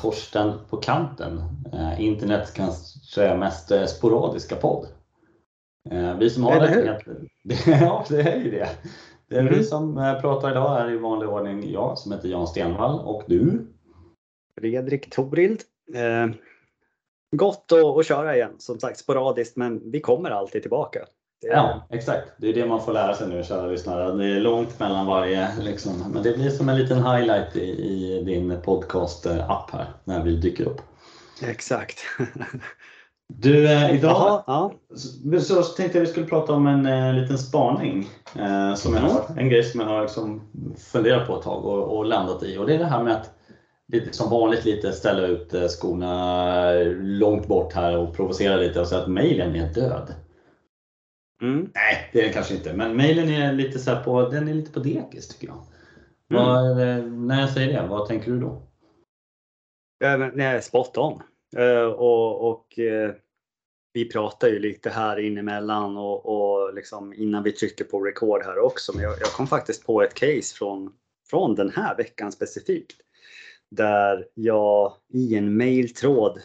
Torsten på kanten. Eh, internets kanske mest eh, sporadiska podd. Eh, vi som har det, heter- ja, det är ju det. Det är vi Mm. som eh, pratar idag är i vanlig ordning jag som heter Jan Stenvall och du. Fredrik Torild. Eh, gott att, att köra igen, som sagt sporadiskt, men vi kommer alltid tillbaka. Det Ja, exakt. Det är det man får lära sig nu, kära lyssnare. Det är långt mellan varje, liksom. men det blir som en liten highlight i, i din podcast-app här, när vi dyker upp. Exakt. Du, eh, idag Jaha, ja. Så, så tänkte jag vi skulle prata om en eh, liten spaning. Eh, som jag har, en grej som jag har liksom funderat på ett tag och, och landat i. Och det är det här med att lite, som vanligt lite ställa ut eh, skorna långt bort här och provocera lite och säga att mejlen är död. Mm. Nej, det är den kanske inte. Men mejlen är lite så här på, den är lite på dekis tycker jag. Mm. Vad, när jag säger det, vad tänker du då? Ja, men, nej, spot on. Eh, och och eh, vi pratar ju lite här inemellan och, och liksom innan vi trycker på record här också. Men jag, jag kom faktiskt på ett case från, från den här veckan specifikt. Där jag i en mailtråd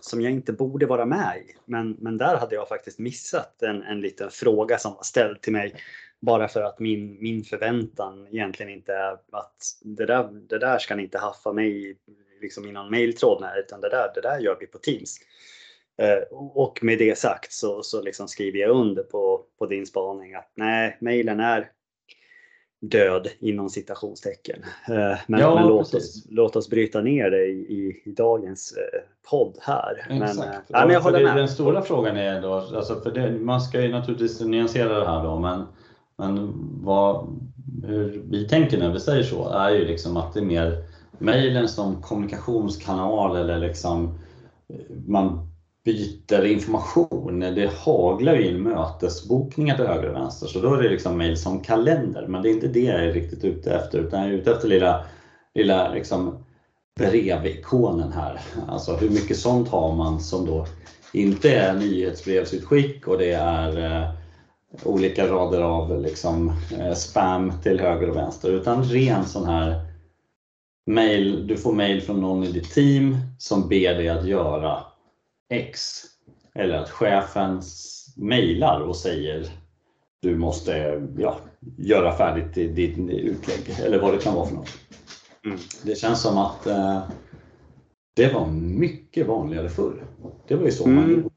som jag inte borde vara med i. Men, men där hade jag faktiskt missat en, en liten fråga som var ställd till mig. Bara för att min, min förväntan egentligen inte är att det där, det där ska ni inte haffa mig i liksom i någon mejltråd, med, utan det där, det där gör vi på Teams. Eh, och med det sagt så, så liksom skriver jag under på, på din spaning att nej, mejlen är död inom citationstecken. Eh, men Ja, men låt, oss, låt oss bryta ner det i, i, i dagens eh, podd här. Men, nej, men jag håller det, med. Den stora frågan är då, alltså för det, man ska ju naturligtvis nyansera det här då, men, men vad, hur vi tänker när vi säger så är ju liksom att det är mer mejlen som kommunikationskanal eller liksom man byter information. Det haglar ju in mötesbokningar till höger och vänster så då är det liksom mejl som kalender. Men det är inte det jag är riktigt ute efter utan jag är ute efter lilla, lilla liksom brevikonen här. Alltså hur mycket sånt har man som då inte är nyhetsbrevsutskick och det är eh, olika rader av liksom, eh, spam till höger och vänster utan ren sån här mail. Du får mail från någon i ditt team som ber dig att göra X. Eller att chefen mailar och säger du måste ja, göra färdigt din utlägg eller vad det kan vara för något. Mm. Det känns som att eh, det var mycket vanligare förr. Det var ju så Mm. man gjorde.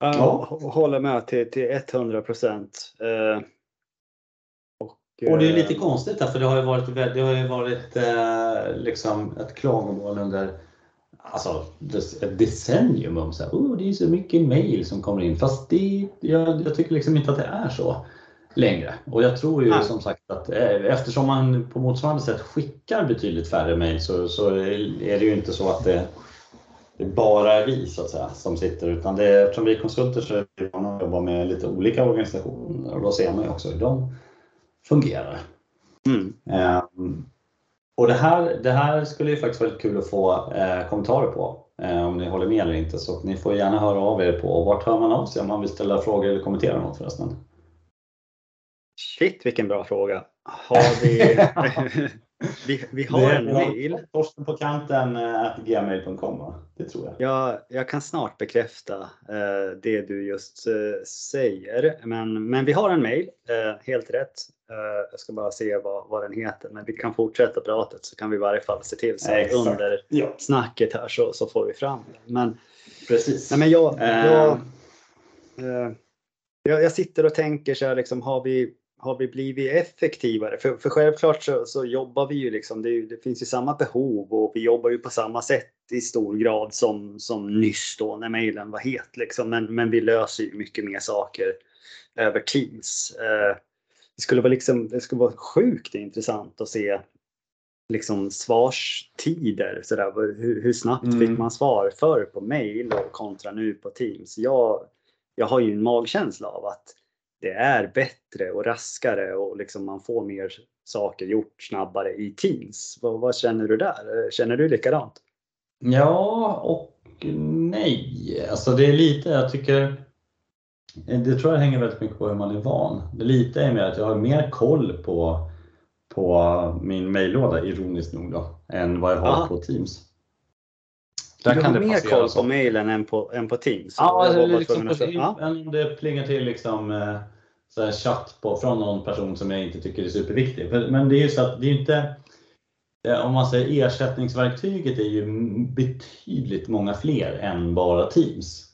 Ja. Ja. Jag håller med till, till 100 procent. Eh, och, det är eh, lite konstigt för det har ju varit, det har ju varit eh, liksom ett klagomål under alltså, ett decennium om så här, oh, det är så mycket mail som kommer in. Fast det, jag, jag tycker liksom inte att det är så längre. Och jag tror ju Nej. som sagt att eh, eftersom man på motsvarande sätt skickar betydligt färre mail så, så är det ju inte så att det, det bara är vi så att säga som sitter utan det, eftersom vi är konsulter så är vi vana att jobba med lite olika organisationer och då ser man ju också hur de fungerar. Mm. Ehm, och det här, det här skulle ju faktiskt vara kul att få eh, kommentarer på. Eh, om ni håller med eller inte. Så ni får gärna höra av er på vart hör man av sig om man vill ställa frågor eller kommentera något förresten. Shit vilken bra fråga. Har vi, vi, vi har en mail. Torsten på kanten eh, gmail.com va? Det tror jag. Jag, jag kan snart bekräfta eh, det du just eh, säger. Men, men vi har en mail, eh, helt rätt. Eh, jag ska bara se vad, vad den heter. Men vi kan fortsätta pratet så kan vi i varje fall se till så att under Ja, snacket här så, så får vi fram det. Men, precis. nej, men jag, Eh. jag, eh, jag, jag sitter och tänker så här, liksom, har vi har vi blivit effektivare? För, för självklart så, så jobbar vi ju liksom, det, det finns ju samma behov och vi jobbar ju på samma sätt i stor grad som, som nyss då när mejlen var het. Liksom. Men, men vi löser ju mycket mer saker över Teams. Eh, det, skulle vara liksom, det skulle vara sjukt intressant att se liksom svarstider. Så där, hur, hur snabbt Mm. fick man svar förr på mejl och kontra nu på Teams? Jag, jag har ju en magkänsla av att det är bättre och raskare och liksom man får mer saker gjort snabbare i Teams. Vad, vad känner du där? Känner du likadant? Ja och nej. Alltså det är lite, jag tycker det tror jag hänger väldigt mycket på hur man är van. Det lite är mer att jag har mer koll på, på min mejllåda, ironiskt nog, då, än vad jag har Aha. på Teams. du har det mer koll så. på mailen än på, än på Teams? Ja, bara liksom på, ja. det plingar till liksom, eh, så här chatt på, från någon person som jag inte tycker är superviktig. Men det är ju så att det är inte, eh, om man säger ersättningsverktyget är ju betydligt många fler än bara Teams.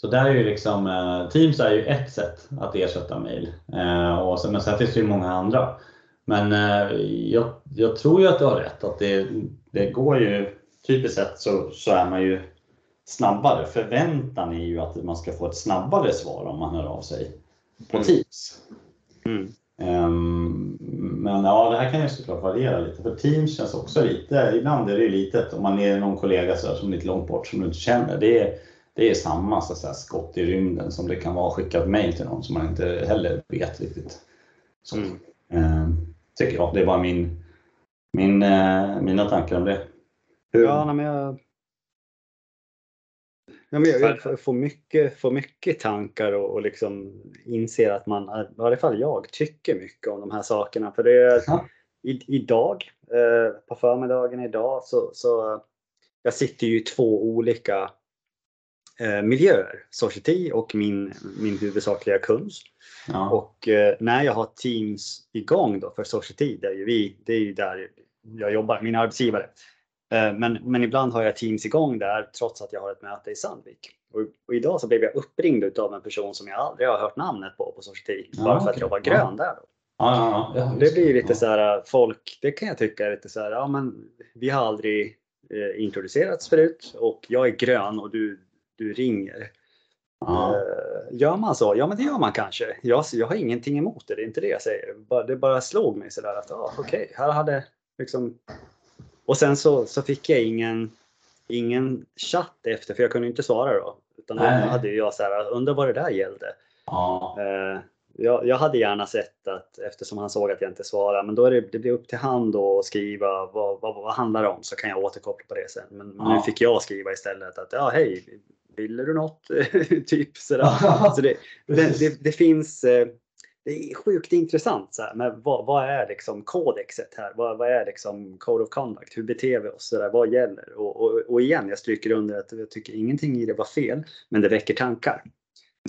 Så där är ju liksom, eh, Teams är ju ett sätt att ersätta mail. Eh, och sen, men sen finns det ju många andra. Men eh, jag, jag tror ju att du har rätt, att det, det går ju, typiskt sett så, så är man ju snabbare. Förväntan är ju att man ska få ett snabbare svar om man hör av sig på Mm. Teams. Mm. Ehm, men ja, det här kan ju såklart variera lite. För Teams känns också lite, ibland är det ju litet om man är någon kollega så som är lite långt bort som du inte känner. Det är, det är samma så att säga, skott i rymden som det kan vara att skicka ett mail till någon som man inte heller vet riktigt. Så, Mm. ehm, tycker jag. Det är bara min, min, eh, mina tankar om det. Hur, Ja, men jag... Ja, men jag, jag får, mycket, får mycket tankar och, och liksom inser att man, i varje fall jag, tycker mycket om de här sakerna. För det är Ja. i, idag, eh, på förmiddagen idag, så, så jag sitter ju i två olika eh, miljöer. Society och min, min huvudsakliga kund. ja. Och eh, när jag har Teams igång då för Society, det är ju vi, det är ju där jag jobbar, min arbetsgivare. Eh, men, men ibland har jag Teams igång där trots att jag har ett möte i Sandvik. Och, och idag så blev jag uppringd av en person som jag aldrig har hört namnet på på Society. Ja, bara för att jag var grön där. Då. Ja, ja, Det blir lite så här, folk, det kan jag tycka är lite så här, ja men vi har aldrig eh, introducerats förut och jag är grön och du, du ringer. Ja. Eh, Gör man så? Ja, men det gör man kanske. Jag, jag har ingenting emot det, det är inte det jag säger. Det bara slog mig sådär att, ah, okej, här hade liksom... Och sen så, så fick jag ingen, ingen chatt efter, för jag kunde inte svara då. Utan då hade jag så här, undrar vad det där gällde. Ja. Eh, jag, jag hade gärna sett att, eftersom han såg att jag inte svarade, men då är det, det blir upp till han då att skriva vad, vad, vad handlar det om så kan jag återkoppla på det sen. Men, men nu Ja. fick jag skriva istället att ja hej, ville du något? typ sådär. Så det, det, det, det finns eh, det är sjukt intressant så här, men vad, vad är liksom kodexet här? Vad, vad är liksom code of conduct? Hur beter vi oss? Där, vad gäller? Och, och, och igen, jag stryker under att jag tycker ingenting i det var fel, men det väcker tankar.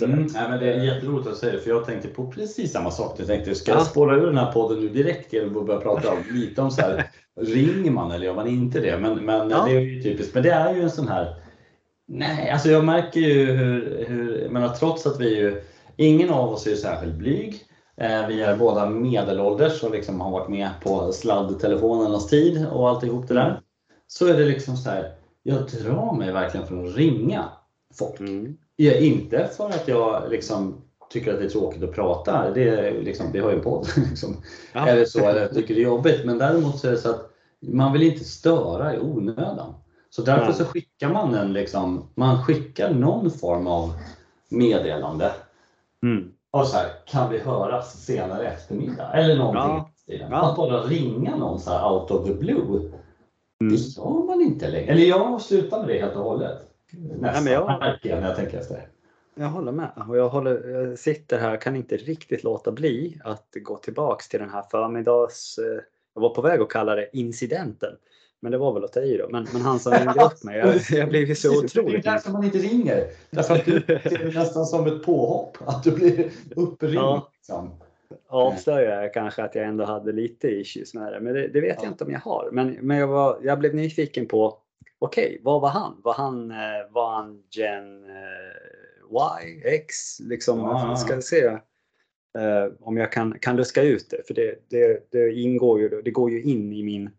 Mm, nej, men det är jätteroligt att säga det, för jag tänkte på precis samma sak. Jag tänkte, ska Ja. jag spåra ur den här podden nu direkt genom att börja prata om, lite om så här, ringer man eller gör man inte det? Men, men Ja. det är ju typiskt. Men det är ju en sån här, nej, alltså jag märker ju hur, hur menar, trots att vi ju, ingen av oss är särskilt blyg. Eh, Vi är båda medelålders och liksom har varit med på sladdtelefonernas tid och alltihop det där. Så är det liksom så här, jag drar mig verkligen från att ringa folk. Mm. Ja, inte för att jag liksom tycker att det är tråkigt att prata. Det, är liksom, vi har ju en podd. Liksom. Ja. Eller så, eller tycker det är jobbigt. Men däremot så är det så att man vill inte störa i onödan. Så därför Nej. så skickar man en liksom, man skickar någon form av meddelande. Mm. Och så här, kan vi höras senare eftermiddag? Eller någonting. Ja. Ja. Att bara ringa någon så här out of the blue. Mm. Det gör man inte längre. Eller jag har slutat med det helt och hållet. Nästan. jag- Märker jag när jag tänker efter. Jag håller med. Och jag, håller, jag sitter här kan inte riktigt låta bli att gå tillbaks till den här förmiddags... eh, Jag var på väg att kalla det incidenten. Men det var väl att ta i då. Men, men han som ringde upp mig, jag, jag blev ju så otroligt... Det är därför man inte ringer. Därför att du ser det nästan som ett påhopp. Att du blir uppringd. Ja. Liksom. avslöjar jag kanske att jag ändå hade lite issues med det. Men det, det vet Ja. jag inte om jag har. Men, men jag, var, jag blev nyfiken på, okej, vad var han? Var han, eh, var han Gen eh, Y, X? Liksom, ja. ska se eh, om jag kan, kan luska ut det. För det, det, det ingår ju, det går ju in i min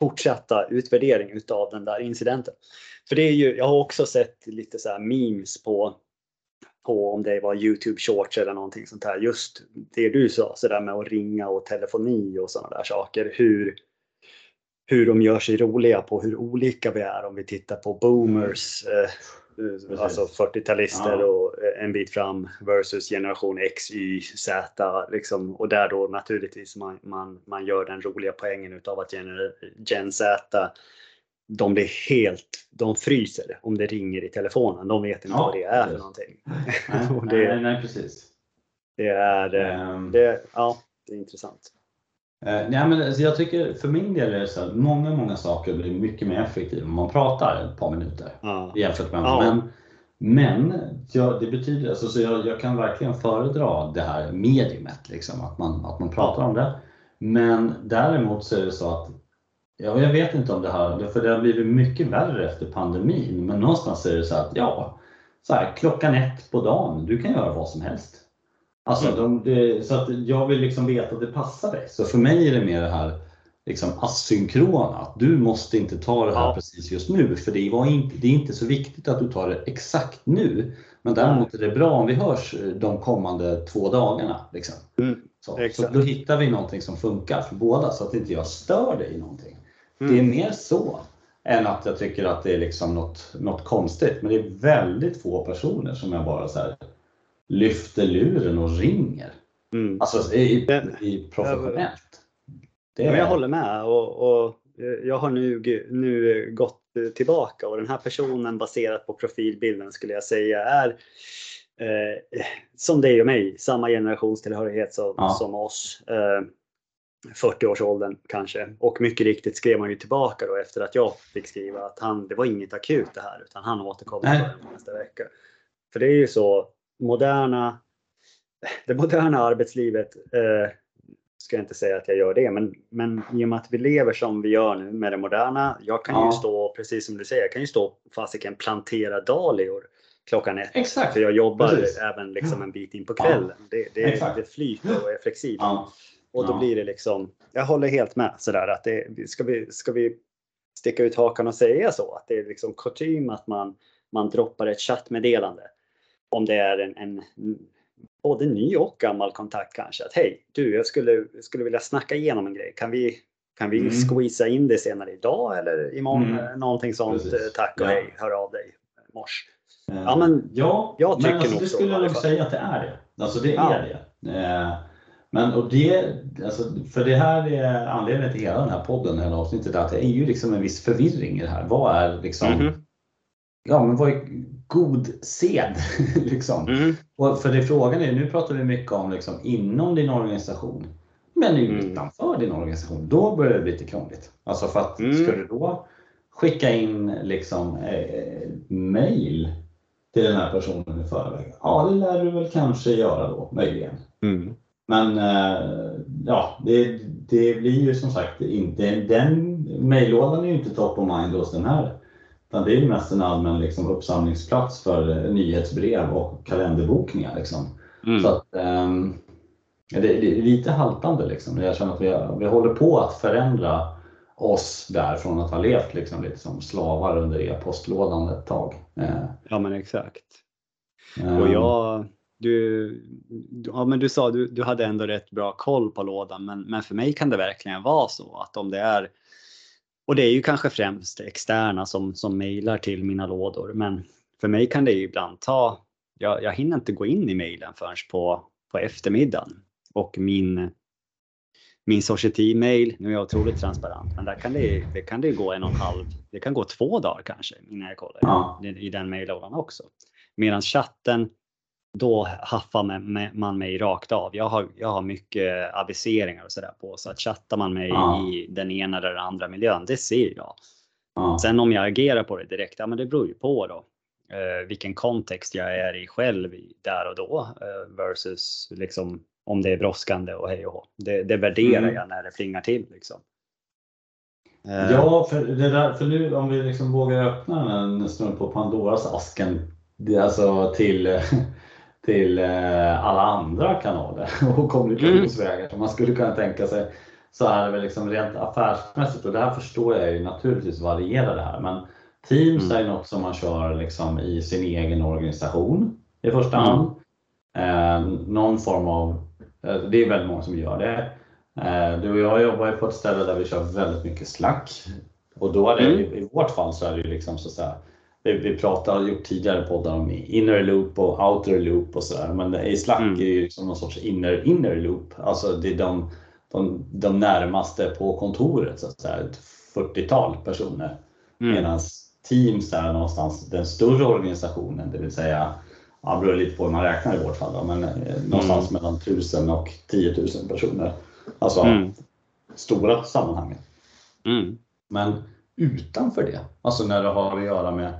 fortsatta utvärdering utav den där incidenten. För det är ju, jag har också sett lite så här memes på på om det var Youtube shorts eller någonting sånt här. Just det du sa, så där med att ringa och telefoni och sådana där saker. Hur, hur de gör sig roliga på hur olika vi är om vi tittar på boomers, eh, alltså 40-talister Ja. och eh, en bit fram versus generation X, Y, Z. Liksom. Och där då naturligtvis man, man, man gör den roliga poängen utav att gener, Gen Z de blir helt, de fryser om det ringer i telefonen. De vet inte Ja, vad det är för precis. någonting. Nej, det- nej, nej, precis. Det är, Ehm, det, ja, det är intressant. Eh, nej, men alltså, jag tycker för min del är det så att många, många saker blir mycket mer effektiva om man pratar ett par minuter Ja. jämfört med Ja. Men, men ja, det betyder, alltså, så jag, jag kan verkligen föredra det här mediumet, liksom, att, man, att man pratar om det. Men däremot så är det så att, ja, jag vet inte om det här, för det har blivit mycket värre efter pandemin, men någonstans är det så att ja, så här, klockan ett på dagen, du kan göra vad som helst. Alltså, Mm. de, det, så att jag vill liksom veta att det passar dig. Så för mig är det mer det här liksom asynkrona. Att du måste inte ta det här Ja. precis just nu. För det, var inte, det är inte så viktigt att du tar det exakt nu. Men däremot är det bra om vi hörs eh, de kommande två dagarna. Liksom. Mm. Så, så då hittar vi någonting som funkar för båda så att inte jag stör dig i någonting. Mm. Det är mer så än att jag tycker att det är liksom något, något konstigt. Men det är väldigt få personer som jag bara så här lyfter luren och ringer. Mm. Alltså i, i professionellt. Det är, men jag håller med och, och jag har nu, nu gått tillbaka och den här personen baserat på profilbilden skulle jag säga är eh, som dig och mig, samma generationstillhörighet som, Ja. som oss. Eh, 40-årsåldern kanske. Och mycket riktigt skrev han ju tillbaka då efter att jag fick skriva att han, det var inget akut det här utan han återkommer nästa vecka. För det är ju så, moderna, det moderna arbetslivet eh, ska jag inte säga att jag gör det, men, men i och med att vi lever som vi gör nu med det moderna. Jag kan Ja. ju stå, precis som du säger, jag kan ju stå fasiken plantera dahlior klockan ett. Exakt. För jag jobbar Precis. även liksom en bit in på Ja. kvällen. Det, det, Exakt. det flyter och är flexibelt. Ja. Och då Ja. blir det liksom, jag håller helt med sådär att det, ska, vi, ska vi sticka ut hakan och säga så? Att det är liksom kutym att man, man droppar ett chattmeddelande. Om det är en, en både ny och gammal kontakt kanske. Att hej, du jag skulle, skulle vilja snacka igenom en grej. Kan vi, kan vi Mm. squeeza in det senare idag eller imorgon? Mm. Någonting sånt. Precis. Eh, Tack och Ja. hej, hör av dig. Mors. Eh, Ja, men ja, jag tycker men alltså, nog det skulle jag nog säga att det är det. Alltså det Ja. är det. Eh, Men och det, alltså, för det här är anledningen till hela den här podden, hela avsnittet, att det är ju liksom en viss förvirring i det här. Vad är liksom, Mhm. ja men vad är god sed? liksom. Mm. Och för det frågan är, nu pratar vi mycket om liksom inom din organisation. Men Mm. utanför din organisation, då börjar det bli lite krångligt. Alltså för att Mm. ska du då skicka in liksom eh, mail till den här personen i förväg? Ja, det lär du väl kanske göra då, möjligen. Mm. Men eh, ja, det, det blir ju som sagt inte, den mejllådan är ju inte top of mind hos den här. Utan det är mest en allmän liksom, uppsamlingsplats för eh, nyhetsbrev och kalenderbokningar. Liksom. Mm. Så att, ehm, det, det är lite haltande liksom. Jag känner att vi, vi håller på att förändra oss där från att ha levt liksom, lite som slavar under e-postlådan ett tag. Eh, Ja men exakt. ehm, Och jag, du, du- ja, men du sa du, du hade ändå rätt bra koll på lådan men, men för mig kan det verkligen vara så att om det är och det är ju kanske främst externa som, som mejlar till mina lådor men för mig kan det ju ibland ta, jag, jag hinner inte gå in i mejlen förrän på, på eftermiddagen och min min Society-mail, nu är jag otroligt transparent, men där kan det, det kan det gå en och en halv, det kan gå två dagar kanske innan jag kollar Ja. i, i den mejllådan också. Medan chatten, då haffar man, mig rakt av. Jag har, jag har mycket aviseringar och sådär på så att chattar man mig Ja. i den ena eller den andra miljön, det ser jag. ja. Sen om jag agerar på det direkt, ja men det beror ju på då. Eh, vilken kontext jag är i själv där och då eh, versus liksom om det är brådskande och hej och hå. Det, det värderar Mm. jag när det plingar till liksom. Eh, Ja, för, det där, för nu om vi liksom vågar öppna en snurr på Pandoras asken det är alltså till, till eh, alla andra kanaler och kommunikationsvägar som man skulle kunna tänka sig. Så är det väl liksom rent affärsmässigt och det här förstår jag ju naturligtvis varierar det här. Men Teams Mm. är ju något som man kör liksom i sin egen organisation i första Mm. hand. Eh, någon form av, eh, det är väldigt många som gör det. Eh, Du och jag jobbar ju på ett ställe där vi kör väldigt mycket Slack. Och då är det, Mm. i vårt fall så är det ju liksom så att säga, vi, vi pratar, gjort tidigare poddar om inner loop och outer loop och sådär. Men i Slack Mm. är ju liksom någon sorts inner, inner loop. Alltså det är de, de, de närmaste på kontoret så att säga. Ett 40-tal personer. mm, Medan Teams är någonstans den större organisationen, det vill säga, ja, beror lite på hur man räknar i vårt fall, då, men eh, någonstans mellan 1000 och 10 000 personer. Alltså Mm. stora sammanhanget. Mm. Men utanför det, alltså när det har att göra med,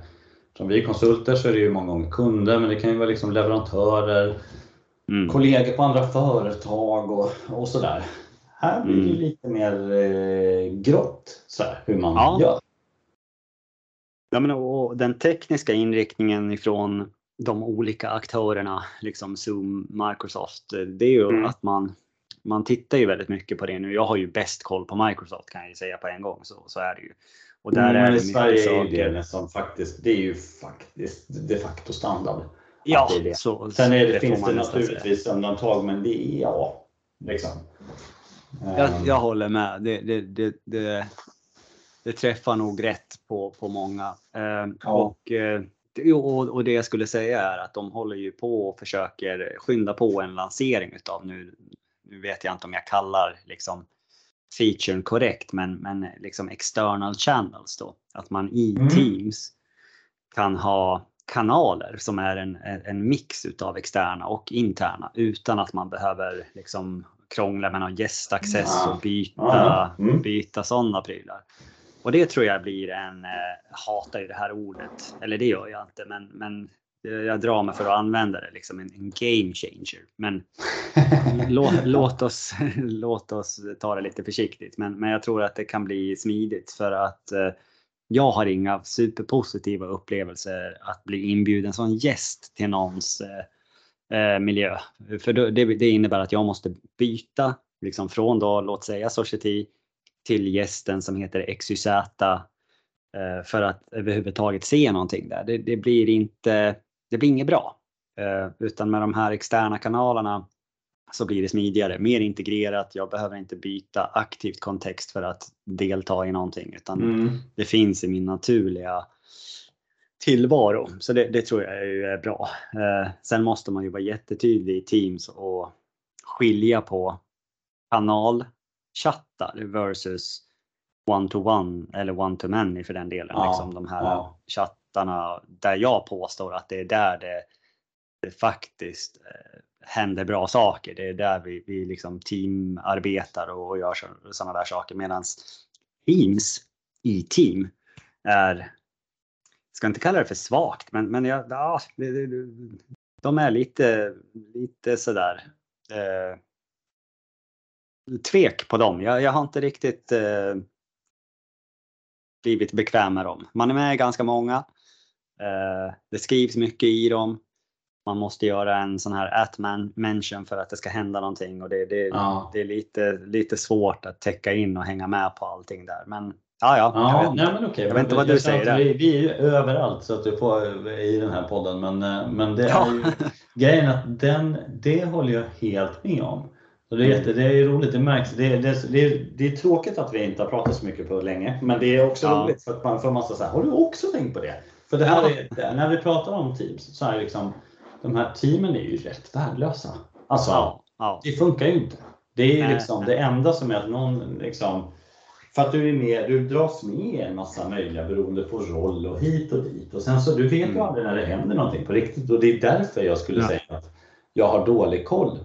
som vi är konsulter så är det ju många gånger kunder, men det kan ju vara liksom leverantörer, Mm. kollegor på andra företag och, och sådär. Här blir det Mm. lite mer eh, grått, så här, hur man Ja. gör. Ja, men och den tekniska inriktningen ifrån de olika aktörerna, liksom Zoom, Microsoft, det är ju Mm. att man, man tittar ju väldigt mycket på det nu. Jag har ju bäst koll på Microsoft kan jag ju säga på en gång, så, så är det ju. Och där Mm, är det i Sverige är ju det som faktiskt, det är ju faktiskt de facto standard. Ja, det är det. så, Sen är det, får finns det nästan säga. naturligtvis undantag, men det är ja, liksom. Jag, Ehm, jag håller med. Det, det, det, det, det träffar nog rätt på, på många. Eh, Ja. och, eh, det- och, och det jag skulle säga är att de håller ju på och försöker skynda på en lansering utav nu. Nu vet jag inte om jag kallar liksom featuren korrekt, men, men liksom external channels då. Att man i Mm. Teams kan ha kanaler som är en, en mix utav externa och interna utan att man behöver liksom krångla med någon gästaccess och byta. Mm. byta sådana prylar. Och det tror jag blir en, eh, hatar ju det här ordet, eller det gör jag inte, men, men jag drar mig för att använda det, liksom en, en game changer. Men låt, låt, oss, låt oss ta det lite försiktigt. Men, men jag tror att det kan bli smidigt för att eh, jag har inga superpositiva upplevelser att bli inbjuden som gäst till någons eh, eh, miljö. För då, det, det innebär att jag måste byta liksom från då, låt säga Society till gästen som heter XYZ eh, för att överhuvudtaget se någonting där. Det, det blir inte, det blir inget bra. Eh, utan med de här externa kanalerna så blir det smidigare, mer integrerat. Jag behöver inte byta aktivt kontext för att delta i någonting utan Mm. det finns i min naturliga tillvaro. Så det, det tror jag är bra. Eh, sen måste man ju vara jättetydlig i Teams och skilja på kanalchattar versus one-to-one eller one-to-many för den delen. Ja, liksom de här ja chattarna där jag påstår att det är där det, det faktiskt eh, händer bra saker. Det är där vi, vi liksom teamarbetar och, och gör sådana där saker. Medan Teams i team är, ska inte kalla det för svagt, men, men jag, ja, de är lite, lite sådär eh, tvek på dem. Jag, jag har inte riktigt eh, blivit bekväm med dem. Man är med ganska många. Eh, det skrivs mycket i dem. Man måste göra en sån här at man mention för att det ska hända någonting och det, det, Ja. det är lite, lite svårt att täcka in och hänga med på allting där. Men ja, ja. jag Ja, vet inte. nej, men okej. Jag vet inte vad du säger där. Vi, vi är överallt så att du får, i den här podden. Men, eh, men det Ja. är ju, grejen att den, det håller jag helt med om. Så det, är jätte, det är roligt, det märks. Det, det, det, är- det är tråkigt att vi inte har pratat så mycket på länge. Men det är också Ja. roligt för att man får massa så här, har du också tänkt på det? För det här är, när vi pratar om Teams så är liksom, de här teamen är ju rätt värdelösa. Alltså, Ja, ja. det funkar ju inte. Det är ju Nej, liksom nej. det enda som är att någon liksom för att du är med, du dras med en massa möjliga beroende på roll och hit och dit. Och sen så du vet ju Mm. aldrig när det händer någonting på riktigt. Och det är därför jag skulle Ja. säga att jag har dålig koll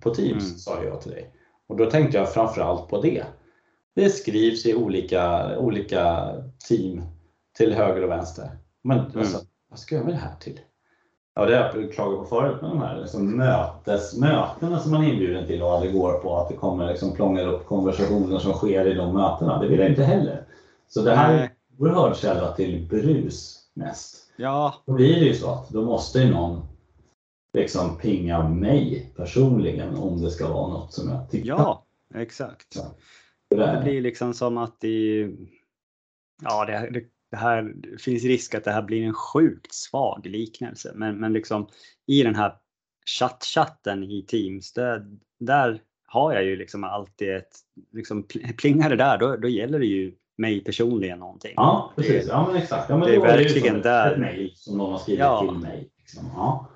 på Teams, Mm. sa jag till dig. Och då tänkte jag framförallt på det. Det skrivs i olika, olika team till höger och vänster. Men Mm. alltså, vad ska jag med det här till? Ja, det har jag klagat på förut med de här liksom mötes, mötena som man är inbjuden till och aldrig går på. Att det kommer liksom plångar upp konversationer som sker i de mötena. Det vill jag inte heller. Så det här är en oerhörd källa till brus mest. ja, Då blir det ju så att då måste ju någon liksom pinga mig personligen om det ska vara något som jag tycker. ja, exakt. Så. Det Det blir liksom som att det, ja, det, det, det här det finns risk att det här blir en sjukt svag liknelse. Men, men liksom i den här chatt-chatten i Teams, där, där har jag ju liksom alltid ett, liksom pl- plingar det där, då, då gäller det ju mig personligen någonting. Ja, precis. Ja, men exakt. Ja, men det är verkligen som ett- där. Ett mejl som någon har skrivit Ja. till mig. Liksom. Ja.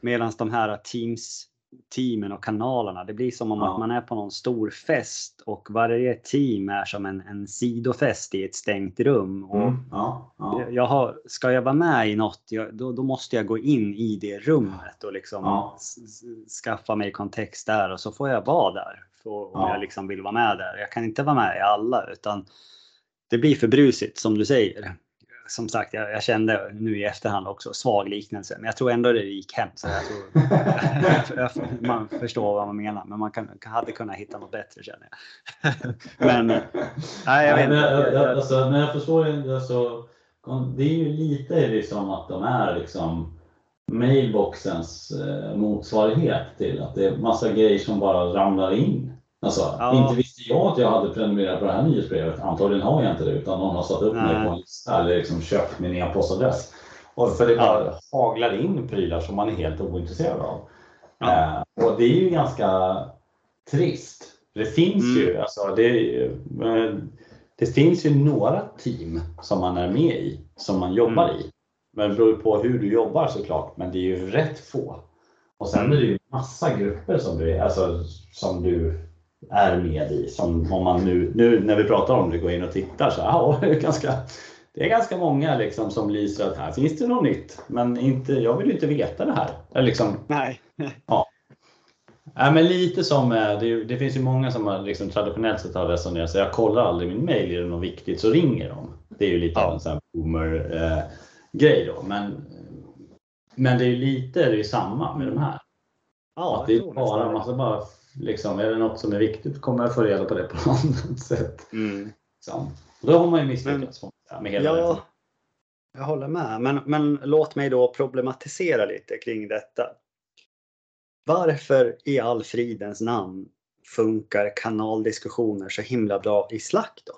Medan de här Teams teamen och kanalerna. Det blir som om Ja. att man är på någon stor fest och varje team är som en, en sidofest i ett stängt rum. Och Mm. Ja, ja. jag har, ska jag vara med i något, jag, då, då måste jag gå in i det rummet och liksom skaffa mig kontext där och så får jag vara där för, om Ja. jag liksom vill vara med där. Jag kan inte vara med i alla utan det blir för brusigt som du säger. Som sagt, jag, jag kände nu i efterhand också svag liknelse, men jag tror ändå det gick hem. Så jag tror, man förstår vad man menar, men man kan, hade kunnat hitta något bättre känner jag. men nej, jag vet men, jag, alltså, men jag förstår ju, alltså, det är ju lite liksom att de är liksom mailboxens eh, motsvarighet till att det är massa grejer som bara ramlar in. Alltså, Ja. inte jag att jag hade prenumererat på det här nyhetsbrevet. Antagligen har jag inte det utan någon har satt upp mig på en lista eller liksom köpt min e-postadress. Och för det bara haglar in prylar som man är helt ointresserad av. Ja. Eh, och det är ju ganska trist. Det finns Mm. ju, alltså det, eh, det finns ju några team som man är med i, som man jobbar Mm. i. Men det beror på hur du jobbar såklart, men det är ju rätt få. Och sen Mm. är det ju massa grupper som du, alltså, som du är med i. Som om man nu, nu när vi pratar om det, går in och tittar så ja, det är ganska, det är ganska många liksom som lyser att här finns det något nytt. Men inte, jag vill ju inte veta det här. Eller liksom, Nej. Ja, men lite som, eh, det, det finns ju många som har liksom traditionellt sett har resonerat så jag kollar aldrig min mail, är det något viktigt så ringer de. Det är ju lite Ja. av en sån här boomer eh, grej då. Men, men det är ju lite det är samma med de här. Ja, att det är bara, ska bara liksom, är det något som är viktigt kommer jag få reda på det på något annat sätt. Mm. Liksom. Och då har man ju misslyckats säga, med hela Ja, det. jag håller med. Men, men låt mig då problematisera lite kring detta. Varför i all fridens namn funkar kanaldiskussioner så himla bra i Slack då?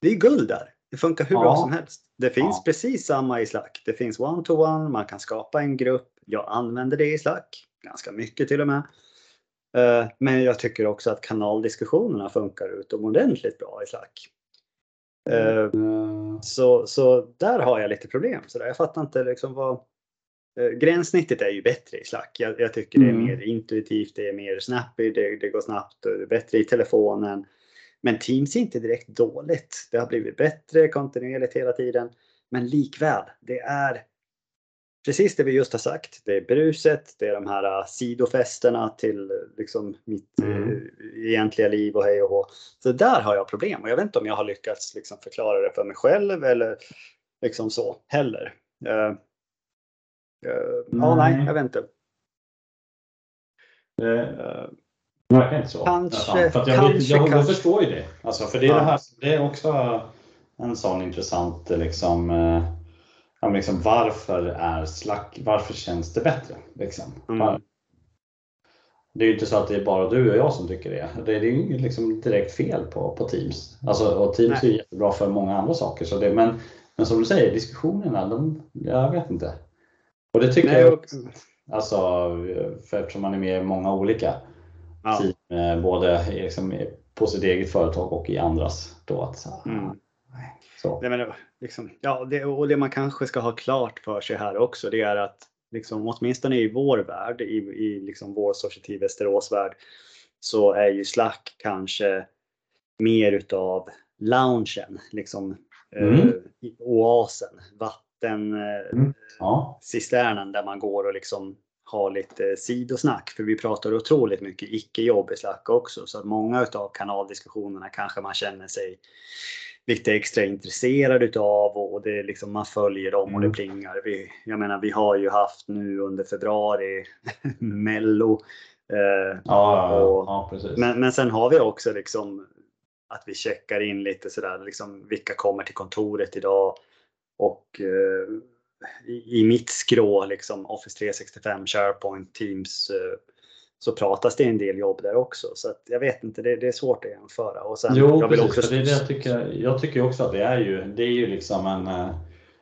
Det är guld där. Det funkar hur bra Ja. som helst. Det finns Ja. precis samma i Slack. Det finns one-to-one, man kan skapa en grupp. Jag använder det i Slack, ganska mycket till och med. Eh, Men jag tycker också att kanaldiskussionerna funkar utomordentligt bra i Slack. Eh, så, så där har jag lite problem. Så där. Jag fattar inte liksom vad... Eh, gränssnittet är ju bättre i Slack. Jag, jag tycker det är Mm. mer intuitivt, det är mer snappy, det, det går snabbt, och det är bättre i telefonen. Men Teams är inte direkt dåligt. Det har blivit bättre kontinuerligt hela tiden. Men likväl, det är precis det vi just har sagt. Det är bruset, det är de här uh, sidofesterna till liksom mitt Mm. uh, egentliga liv och hej och hå. Så där har jag problem och jag vet inte om jag har lyckats liksom förklara det för mig själv eller liksom så heller. Uh, uh, Ja, Nej. nej, jag vet inte. Uh, Verkar inte så. Kanske- nästan. För jag, kanske, jag, jag kanske. förstår ju det. Alltså, för det är, Ja. det, här, det är också en sån intressant liksom, eh, ja, liksom varför är Slack, varför känns det bättre? Liksom? Mm. Det är ju inte så att det är bara du och jag som tycker det. Det är ju liksom direkt fel på, på Teams. Alltså, och Teams Nej. är jättebra för många andra saker. Så det, men, men som du säger, diskussionerna, de, jag vet inte. Och det tycker nej, jag och, Alltså, för eftersom man är med i många olika ja, team, eh, både liksom på sitt eget företag och i andras. Då, att, Mm. Nej, så. Nej, men, liksom, ja, det, och det man kanske ska ha klart för sig här också det är att liksom, åtminstone i vår värld, i, i liksom vår Society Västerås-värld, så är ju Slack kanske mer utav loungen, liksom Mm. eh, oasen, vatten, eh, Mm. Ja, cisternen där man går och liksom har lite sidosnack. För vi pratar otroligt mycket icke-jobb i Slack också. Så att många utav kanaldiskussionerna kanske man känner sig lite extra intresserad utav och det är liksom man följer dem och det Mm. plingar. Vi, jag menar vi har ju haft nu under februari Mello. Eh, ja, Och- ja men, men sen har vi också liksom att vi checkar in lite sådär, liksom vilka kommer till kontoret idag och eh, i, i mitt skrå, liksom Office 365, SharePoint, Teams, eh, så pratas det en del jobb där också. Så att jag vet inte, det, det är svårt att jämföra. Och sen, jo, jag precis. också det är det jag, tycker, jag tycker också att det är ju, det är ju liksom en eh,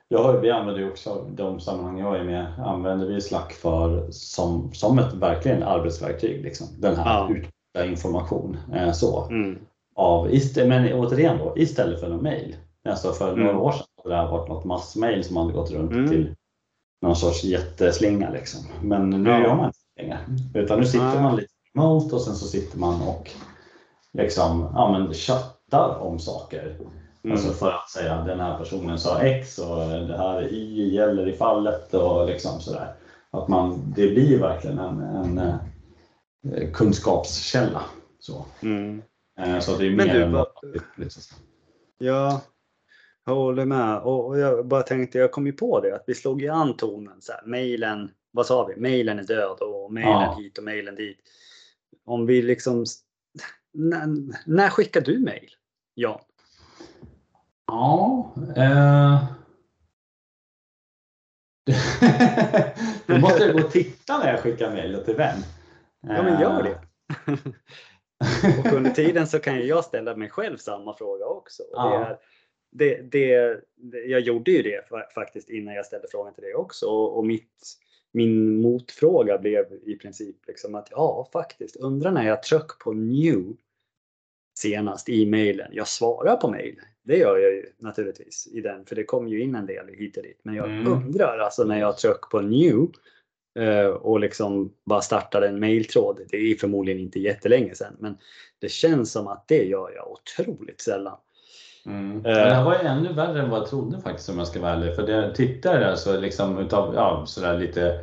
jag har, vi använder ju också de sammanhang jag är med, använder vi Slack för som, som ett verkligen arbetsverktyg. Liksom. Den här Ja. utbyta information. Eh, så. Mm, av, ist- men återigen då, istället för en mail. Alltså för Mm. några år sedan det här varit något massmail som hade gått runt Mm. till någon sorts jätteslinga. Liksom. Men nu Ja. gör man längre. Utan nu sitter man lite remote och sen så sitter man och liksom, ja, men chattar om saker. Mm. Alltså för att säga den här personen sa X och det här Y gäller i fallet och liksom sådär. Att man, det blir verkligen en, en eh, kunskapskälla. Så, Mm. Eh, så det är Men mer du, än bara. Ja, jag håller med. Och, och jag bara tänkte, jag kom ju på det, att vi slog ju an tonen. Så här, mailen, vad sa vi? Mailen är död och mailen Ja. hit och mailen dit. Om vi liksom... När, när skickar du mail? Ja. Ja. Eh... Då måste jag gå och titta när jag skickar mejl till vem. Ja, men gör Eh, det. och under tiden så kan ju jag ställa mig själv samma fråga också. Och Ja. Det, det, jag gjorde ju det fa- faktiskt innan jag ställde frågan till dig också. Och, och mitt, min motfråga blev i princip liksom att ja, faktiskt, undrar när jag tryck på new senast i mailen. Jag svarar på mail. Det gör jag ju naturligtvis i den, för det kom ju in en del hit och dit. Men jag Mm. undrar alltså när jag tryck på new eh, och liksom bara startade en mailtråd. Det är förmodligen inte jättelänge sedan, men det känns som att det gör jag otroligt sällan. Mm. Eh. Det här var ju ännu värre än vad jag trodde faktiskt om jag ska vara ärlig. För det jag tittar alltså liksom utav, ja, sådär lite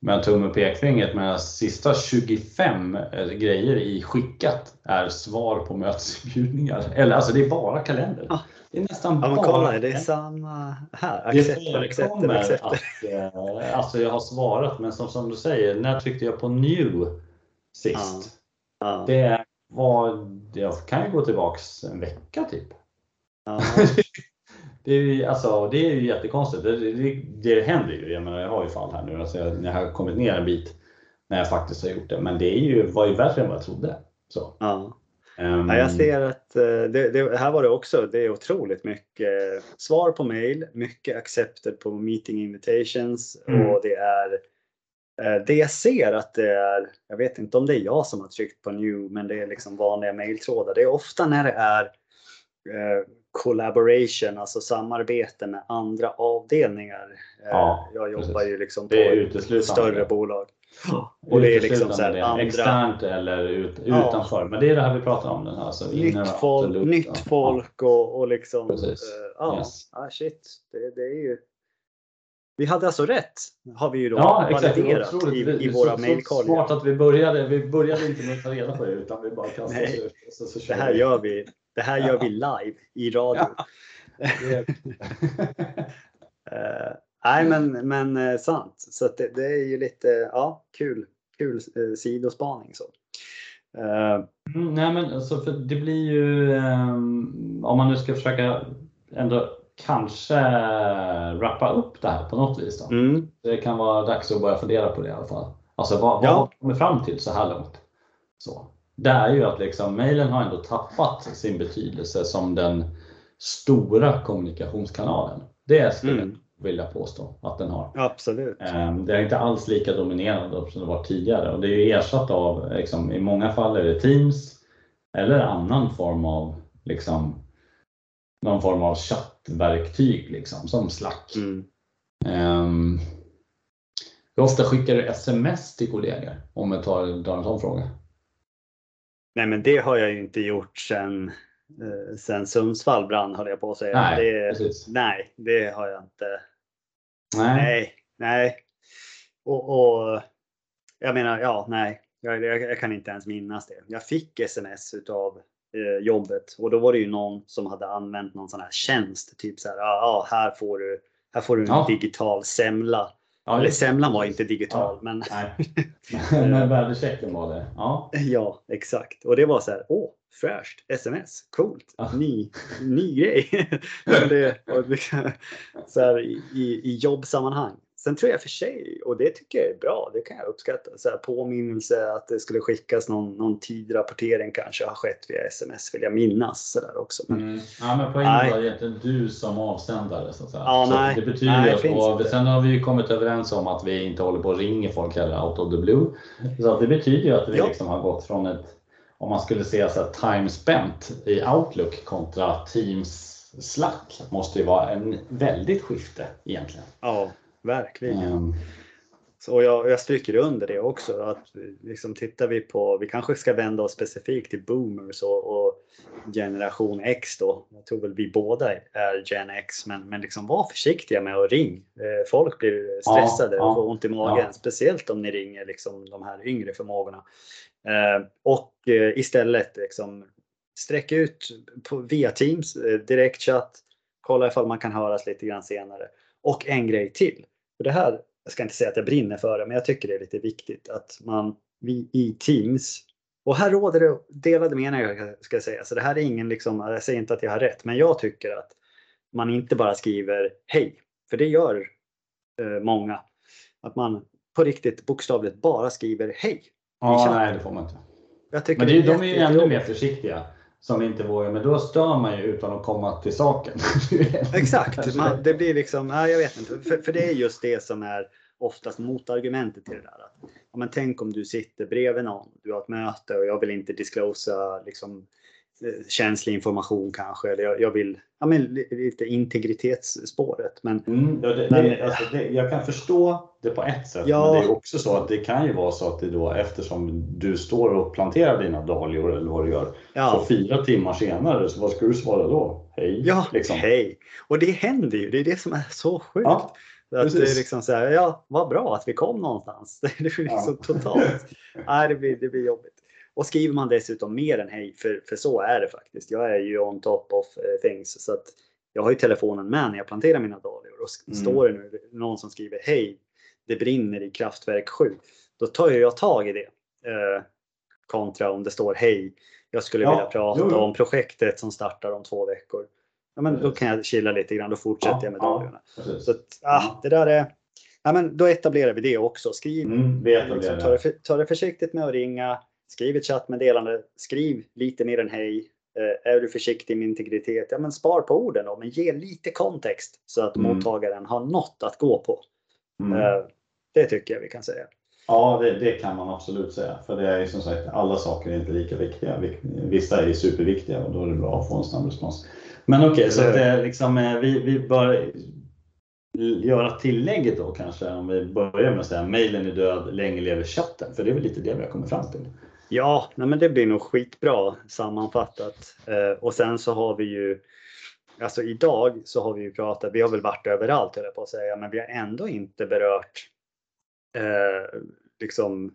med tumme och pekfingret, men sista 25 eh, grejer i skickat är svar på mötesinbjudningar. Eller alltså det är bara kalender. Ja. Det är nästan Ja, men bara kolla, det är samma här. Det Accepter, accepter, förekommer accepter. att eh, alltså jag har svarat, men som, som du säger, när tryckte jag på new sist? Ja, Det var, jag kan ju gå tillbaks en vecka typ. Ja, Det är ju, alltså, det är ju jättekonstigt. Det, det, det händer ju. Jag, menar, jag har ju fall här nu. Alltså, jag, jag har kommit ner en bit när jag faktiskt har gjort det. Men det är ju, var ju värre än vad jag trodde. Så, ja. ehm, Ja, jag ser att eh, det, det, här var det också. Det är otroligt mycket svar på mail, mycket accepter på meeting invitations Mm. och det är eh, det jag ser att det är, jag vet inte om det är jag som har tryckt på new, men det är liksom vanliga mailtrådar. Det är ofta när det är eh, collaboration, alltså samarbete med andra avdelningar. Eh, Ja, jag jobbar precis. ju liksom på uteslutande större bolag. Och det är liksom så här andra Externt eller ut, Ja. utanför. Men det är det här vi pratar om. Den här, alltså, nytt folk, nytt folk och, och liksom. Precis. eh, ja, Yes. ah, shit. Det, det är ju. Vi hade alltså rätt har vi ju då Ja, validerat i, i våra mailkorgar. Smart att vi började. Vi började inte med att ta reda på det utan vi bara kastade oss ut. Så, så Det här vi. gör vi. Det här gör vi live i radio. Eh, nej, men, men eh, sant. Så det, det är ju lite ja, kul, kul eh, sidospaning. Så. Eh, Mm, nej men alltså för det blir ju, ehm, om man nu ska försöka ändå kanske wrappa upp det här på något vis. Då. mm, Det kan vara dags att börja fundera på det i alla fall. Alltså vad, vad Ja. har vi kommit fram till så här långt? Så. Det är ju att liksom, mejlen har ändå tappat sin betydelse som den stora kommunikationskanalen. Det skulle Mm. jag vilja påstå att den har. absolut. Ehm, Det är inte alls lika dominerande som det var tidigare och det är ju ersatt av, liksom, i många fall är det Teams eller annan form av, liksom, någon form av chattverktyg liksom, som Slack. Mm. Ehm, hur ofta skickar du sms till kollegor? Om jag tar, tar en sån fråga. Nej, men det har jag ju inte gjort sen, eh, sen Sundsvall brann höll jag på att säga. Nej, det, nej, det har jag inte. Nej. Nej, nej. Och, och jag menar, ja, nej. Jag, jag, jag kan inte ens minnas det. Jag fick sms utav eh, jobbet och då var det ju någon som hade använt någon sån här tjänst. Typ så här, ja, ja här får du, här får du en Ja. digital semla. Ja, Eller semlan var inte digital, Ja. men. Men värdechecken var det. Ja. Ja, exakt. Och det var så här, åh, fräscht, sms, coolt, Ja. ny, ny grej. Det, liksom, så här, i, i jobbsammanhang. Sen tror jag för sig, och det tycker jag är bra, det kan jag uppskatta, så här, påminnelse att det skulle skickas någon, någon tidrapportering kanske har skett via sms vill jag minnas så där också. Men, Mm. Ja, men poängen Nej. var egentligen du som avsändare. Så säga. Ja, så nej. det betyder Nej, att, och inte. sen har vi ju kommit överens om att vi inte håller på och ringer folk heller out of the blue. Så det betyder ju att vi Ja. liksom har gått från ett, om man skulle säga så här, time spent i Outlook kontra Teams Slack måste ju vara en väldigt skifte egentligen. ja, verkligen. Ehm, Så jag, jag stryker under det också. Att liksom tittar vi på, vi kanske ska vända oss specifikt till boomers och, och generation X då. Jag tror väl vi båda är Gen X, men, men liksom var försiktiga med att ring. Eh, folk blir stressade ja, och får ont i magen, ja. speciellt om ni ringer liksom de här yngre förmågorna. Eh, och eh, istället liksom sträck ut på, via Teams, eh, direktchatt, kolla ifall man kan höras lite grann senare. Och en grej till. För det här, jag ska inte säga att jag brinner för det, men jag tycker det är lite viktigt att man vi, i Teams och här råder det delade meningar ska jag säga. Så det här är ingen liksom, jag säger inte att jag har rätt, men jag tycker att man inte bara skriver hej, för det gör eh, många. Att man på riktigt bokstavligt bara skriver hej. Ja, nej det får man inte. Men det, är- de är ju ännu mer försiktiga som inte vågar, men då stör man ju utan att komma till saken. Exakt, man, det blir liksom, nej, jag vet inte. För, för det är just det som är oftast motargumentet till det där. Att, ja, men tänk om du sitter bredvid någon, du har ett möte och jag vill inte disclosa liksom, känslig information kanske. Eller jag, jag vill, ja men li- lite integritetsspåret. Men Mm, ja, det, Men- det, alltså det, jag kan förstå det på ett sätt, Ja. men det är också så att det kan ju vara så att det då eftersom du står och planterar dina dahlior eller vad du gör, så ja, fyra timmar senare, så vad ska du svara då? Hej! ja liksom. hej. Och det händer ju, det är det som är så sjukt. Ja, att det är liksom så här, ja vad bra att vi kom någonstans. Det blir liksom Ja. totalt, nej det blir, det blir jobbigt. Och skriver man dessutom mer än hej, för, för så är det faktiskt. Jag är ju on top of eh, things. Så att jag har ju telefonen med när jag planterar mina dahlior. Och Mm. står det nu någon som skriver hej, det brinner i kraftverk 7. Då tar jag tag i det. Eh, kontra om det står hej, jag skulle Ja, vilja prata jo, jo. om projektet som startar om två veckor. Ja, men då kan jag chilla lite grann, då fortsätter jag med Ja, ja. dahliorna. Precis. Så att, ah, det där är... Ja, men då etablerar vi det också. Skriv, Mm, etablerar liksom, det. ta, det för, ta det försiktigt med att ringa. Skriv ett chattmeddelande. Skriv lite mer än hej. Eh, är du försiktig med integritet? Ja, men spar på orden då, men ge lite kontext så att Mm. mottagaren har något att gå på. Mm. Eh, det tycker jag vi kan säga. Ja, det, det kan man absolut säga. För det är ju som sagt, alla saker är inte lika viktiga. Vi- Vissa är ju superviktiga och då är det bra att få en snabb respons. Men okej, så att det liksom, eh, vi, vi bör göra tillägget då kanske, om vi börjar med att säga mejlen är död, länge lever chatten. För det är väl lite det vi har kommit fram till. Ja, nej, men det blir nog skitbra sammanfattat. Eh, och sen så har vi ju Alltså idag så har vi ju pratat, vi har väl varit överallt höll jag på att säga, men vi har ändå inte berört eh, liksom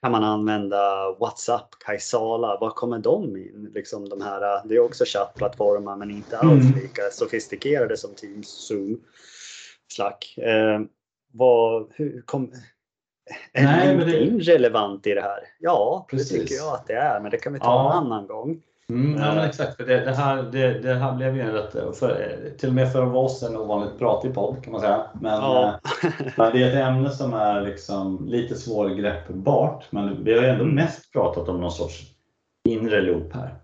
kan man använda WhatsApp, Kaisala, var kommer de in? Liksom de här, det är också chattplattformar men inte alls Mm. lika sofistikerade som Teams, Zoom, Slack. Eh, vad, hur kom, är Nej, men det- LinkedIn relevant i det här? Ja, Precis. det tycker jag att det är, men det kan vi ta Ja. en annan gång. Mm, ja, Eh. men exakt, för det, det, här, det, det här blev ju en rätt, för, till och med för oss en ovanligt pratig podd kan man säga. Men, Ja. eh, men det är ett ämne som är liksom lite svårgreppbart. Men vi har ju ändå mest pratat om någon sorts inre loop här.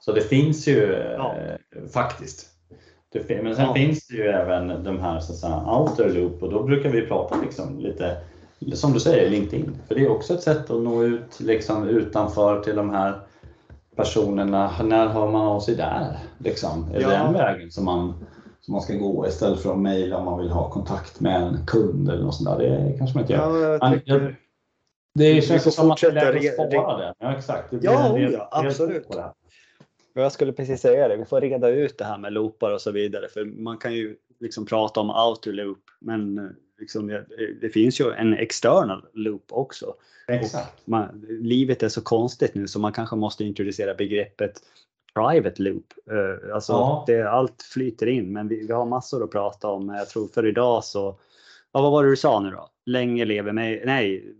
Så det finns ju Ja. eh, faktiskt. Det, men sen Ja. finns det ju även de här så att säga, outer loop och då brukar vi prata liksom lite, som du säger, LinkedIn. För det är också ett sätt att nå ut liksom, utanför till de här personerna. När hör man av sig där? Liksom? Är det Ja. den vägen som man, som man ska gå istället för att mejla om man vill ha kontakt med en kund eller något sånt där? Det kanske man inte gör. Ja, jag tycker, Det Vi känns som att det är läge att spara det. Ja, exakt. Det Ja, del- ja, del absolut. det jag skulle precis säga det, vi får reda ut det här med loopar och så vidare. För man kan ju liksom prata om outer loop, men liksom det, finns ju en external loop också. Exakt. Man, livet är så konstigt nu så man kanske måste introducera begreppet private loop. Eh, Alltså Ja. det, allt flyter in men vi, vi har massor att prata om. Jag tror för idag så, ja, vad var det du sa nu då? Länge lever mig, nej,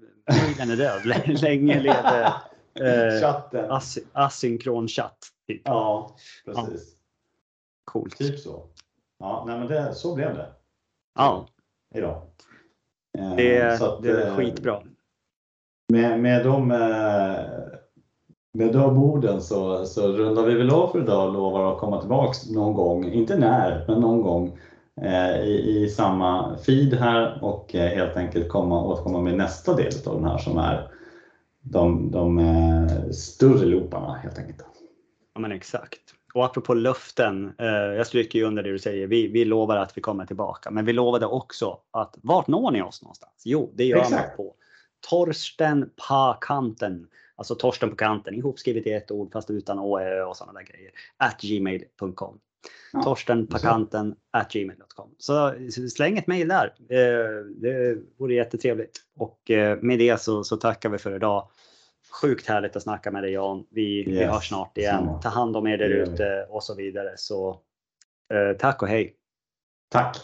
mejlen är död. Länge lever eh, Chatten. as, asynkron chatt. Typ. Ja, precis. Coolt. Typ så. Ja, nej, men det, så blev det Ja, idag. Eh, det, så att, det är eh, skitbra. Med, med, de, eh, med de orden så, så rundar vi väl av för idag och lovar att komma tillbaks någon gång, inte när, men någon gång eh, i, i samma feed här och eh, helt enkelt komma, återkomma med nästa del av den här som är de, de eh, större looparna helt enkelt. Ja men exakt. Och apropå löften, eh, jag stryker ju under det du säger. Vi, vi lovar att vi kommer tillbaka, men vi lovade också att vart når ni oss någonstans? Jo, det gör Exakt. man på Torsten på kanten, alltså Torsten på kanten ihopskrivet i ett ord fast utan å och sådana där grejer. At gmail.com. Ja, Torsten på kanten at gmail.com. Så släng ett mejl där. Eh, Det vore jättetrevligt. Och eh, med det så, så tackar vi för idag. Sjukt härligt att snacka med dig Jan. Vi, vi Yes, hörs snart igen. samma. Ta hand om er där Det gör vi. ute och så vidare. Så eh, tack och hej. Tack!